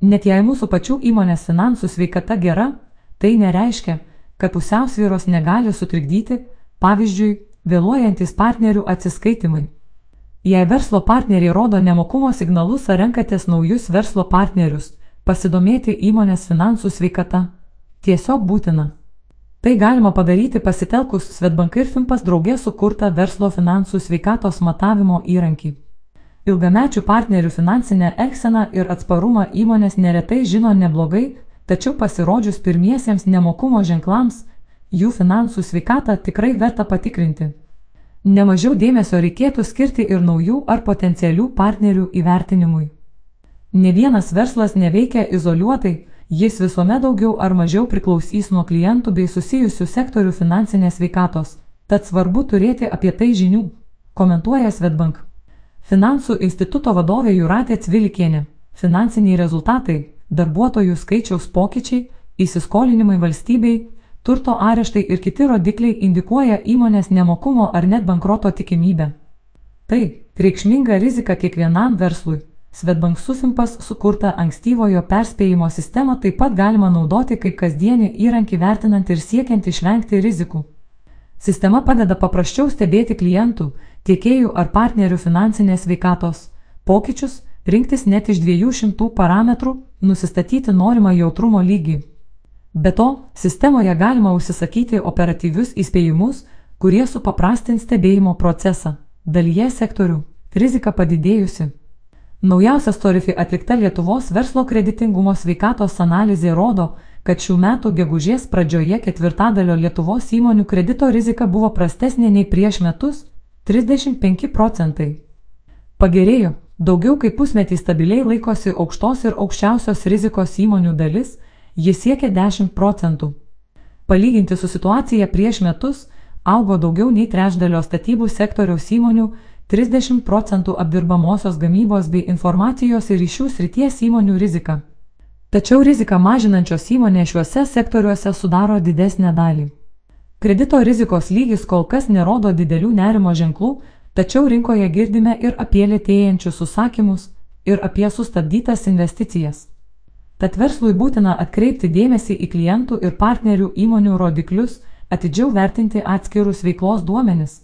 Net jei mūsų pačių įmonės finansų sveikata gera, tai nereiškia, kad pusiausvyros negali sutrikdyti, pavyzdžiui, vėluojantis partnerių atsiskaitimai. Jei verslo partneriai rodo nemokumo signalus ar renkatės naujus verslo partnerius, pasidomėti įmonės finansų sveikata tiesiog būtina. Tai galima padaryti pasitelkus Svetbank ir Fimpas draugė sukurtą verslo finansų sveikatos matavimo įrankį. Ilgamečių partnerių finansinę elgseną ir atsparumą įmonės neretai žino neblogai, tačiau pasirodžius pirmiesiems nemokumo ženklams, jų finansų sveikatą tikrai verta patikrinti. Nemažiau dėmesio reikėtų skirti ir naujų ar potencialių partnerių įvertinimui. Ne vienas verslas neveikia izoliuotai, jis visuomet daugiau ar mažiau priklausys nuo klientų bei susijusių sektorių finansinės veikatos, tad svarbu turėti apie tai žinių, komentuoja Svetbank. Finansų instituto vadovė Juratė Cvilikienė. Finansiniai rezultatai, darbuotojų skaičiaus pokyčiai, įsiskolinimai valstybei, turto areštai ir kiti rodikliai indikuoja įmonės nemokumo ar net bankroto tikimybę. Tai reikšminga rizika kiekvienam verslui. Svetbank Susimpas sukurtą ankstyvojo perspėjimo sistemą taip pat galima naudoti kaip kasdienį įrankį vertinant ir siekiant išvengti rizikų. Sistema padeda paprasčiau stebėti klientų, tiekėjų ar partnerių finansinės veikatos pokyčius, rinktis net iš 200 parametrų, nusistatyti norimą jautrumo lygį. Be to, sistemoje galima užsisakyti operatyvius įspėjimus, kurie supaprastins stebėjimo procesą. Dalyje sektorių rizika padidėjusi. Naujausia Storifi atlikta Lietuvos verslo kreditingumo sveikatos analizė rodo, kad šių metų gegužės pradžioje ketvirtadalio Lietuvos įmonių kredito rizika buvo prastesnė nei prieš metus - 35 procentai. Pagerėjo, daugiau kaip pusmetį stabiliai laikosi aukštos ir aukščiausios rizikos įmonių dalis, jis siekia 10 procentų. Palyginti su situacija prieš metus, augo daugiau nei trečdalio statybų sektoriaus įmonių 30 procentų apdirbamosios gamybos bei informacijos ir ryšių srities įmonių rizika. Tačiau riziką mažinančios įmonės šiuose sektoriuose sudaro didesnę dalį. Kredito rizikos lygis kol kas nerodo didelių nerimo ženklų, tačiau rinkoje girdime ir apie lėtėjančius užsakymus, ir apie sustabdytas investicijas. Tad verslui būtina atkreipti dėmesį į klientų ir partnerių įmonių rodiklius, atidžiau vertinti atskirus veiklos duomenis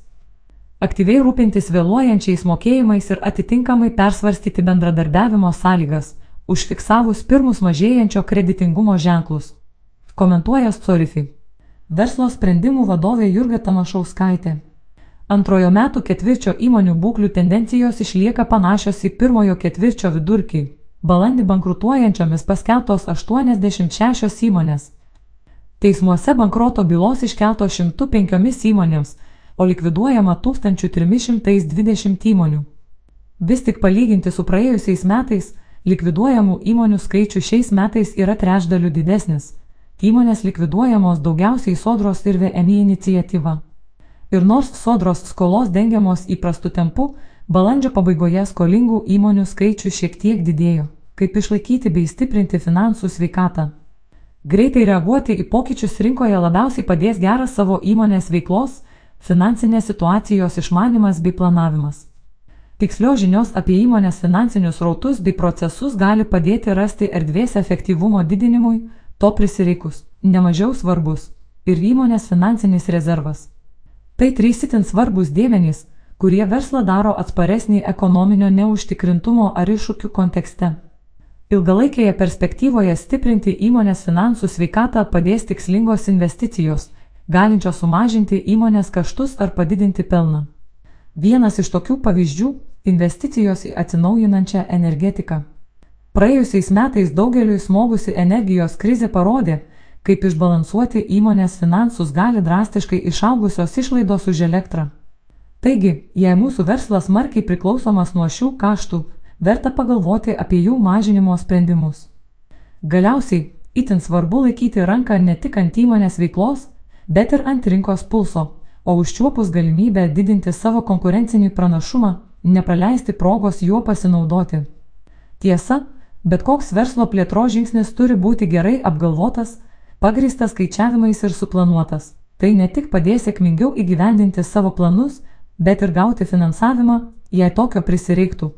aktyviai rūpintis vėluojančiais mokėjimais ir atitinkamai persvarstyti bendradarbiavimo sąlygas, užfiksavus pirmus mažėjančio kreditingumo ženklus. Komentuoja Storifi. Verslo sprendimų vadovė Jurga Tamašauskaitė. Antrojo metų ketvirčio įmonių būklių tendencijos išlieka panašios į pirmojo ketvirčio vidurkį. Balandį bankrutuojančiomis paskeltos 86 įmonės. Teismuose bankroto bylos iškeltos 105 įmonėms, o likviduojama 1320 įmonių. Vis tik palyginti su praėjusiais metais, likviduojamų įmonių skaičius šiais metais yra trečdaliu didesnis. Įmonės likviduojamos daugiausiai sodros ir VMI iniciatyva. Ir nors sodros skolos dengiamos įprastu tempu, balandžio pabaigoje skolingų įmonių skaičius šiek tiek didėjo. Kaip išlaikyti bei stiprinti finansų sveikatą? Greitai reaguoti į pokyčius rinkoje labiausiai padės geras savo įmonės veiklos, finansinės situacijos išmanimas bei planavimas. Tikslios žinios apie įmonės finansinius rautus bei procesus gali padėti rasti erdvės efektyvumo didinimui, to prisireikus, nemažiau svarbus ir įmonės finansinis rezervas. Tai trys itin svarbus dėmenys, kurie verslą daro atsparesnį ekonominio neužtikrintumo ar iššūkių kontekste. Ilgalaikėje perspektyvoje stiprinti įmonės finansų sveikatą padės tikslingos investicijos, galinčios sumažinti įmonės kaštus ar padidinti pelną. Vienas iš tokių pavyzdžių - investicijos į atsinaujinančią energetiką. Praėjusiais metais daugeliui smogusi energijos krizė parodė, kaip išbalansuoti įmonės finansus gali drastiškai išaugusios išlaidos už elektrą. Taigi, jei mūsų verslas markiai priklausomas nuo šių kaštų, verta pagalvoti apie jų mažinimo sprendimus. Galiausiai, itin svarbu laikyti ranką ne tik ant įmonės veiklos, bet ir ant rinkos pulso, o užčiuopus galimybę didinti savo konkurencinį pranašumą, nepraleisti progos juo pasinaudoti. Tiesa, bet koks verslo plėtro žingsnis turi būti gerai apgalvotas, pagristas skaičiavimais ir suplanuotas. Tai ne tik padės sėkmingiau įgyvendinti savo planus, bet ir gauti finansavimą, jei tokio prisireiktų.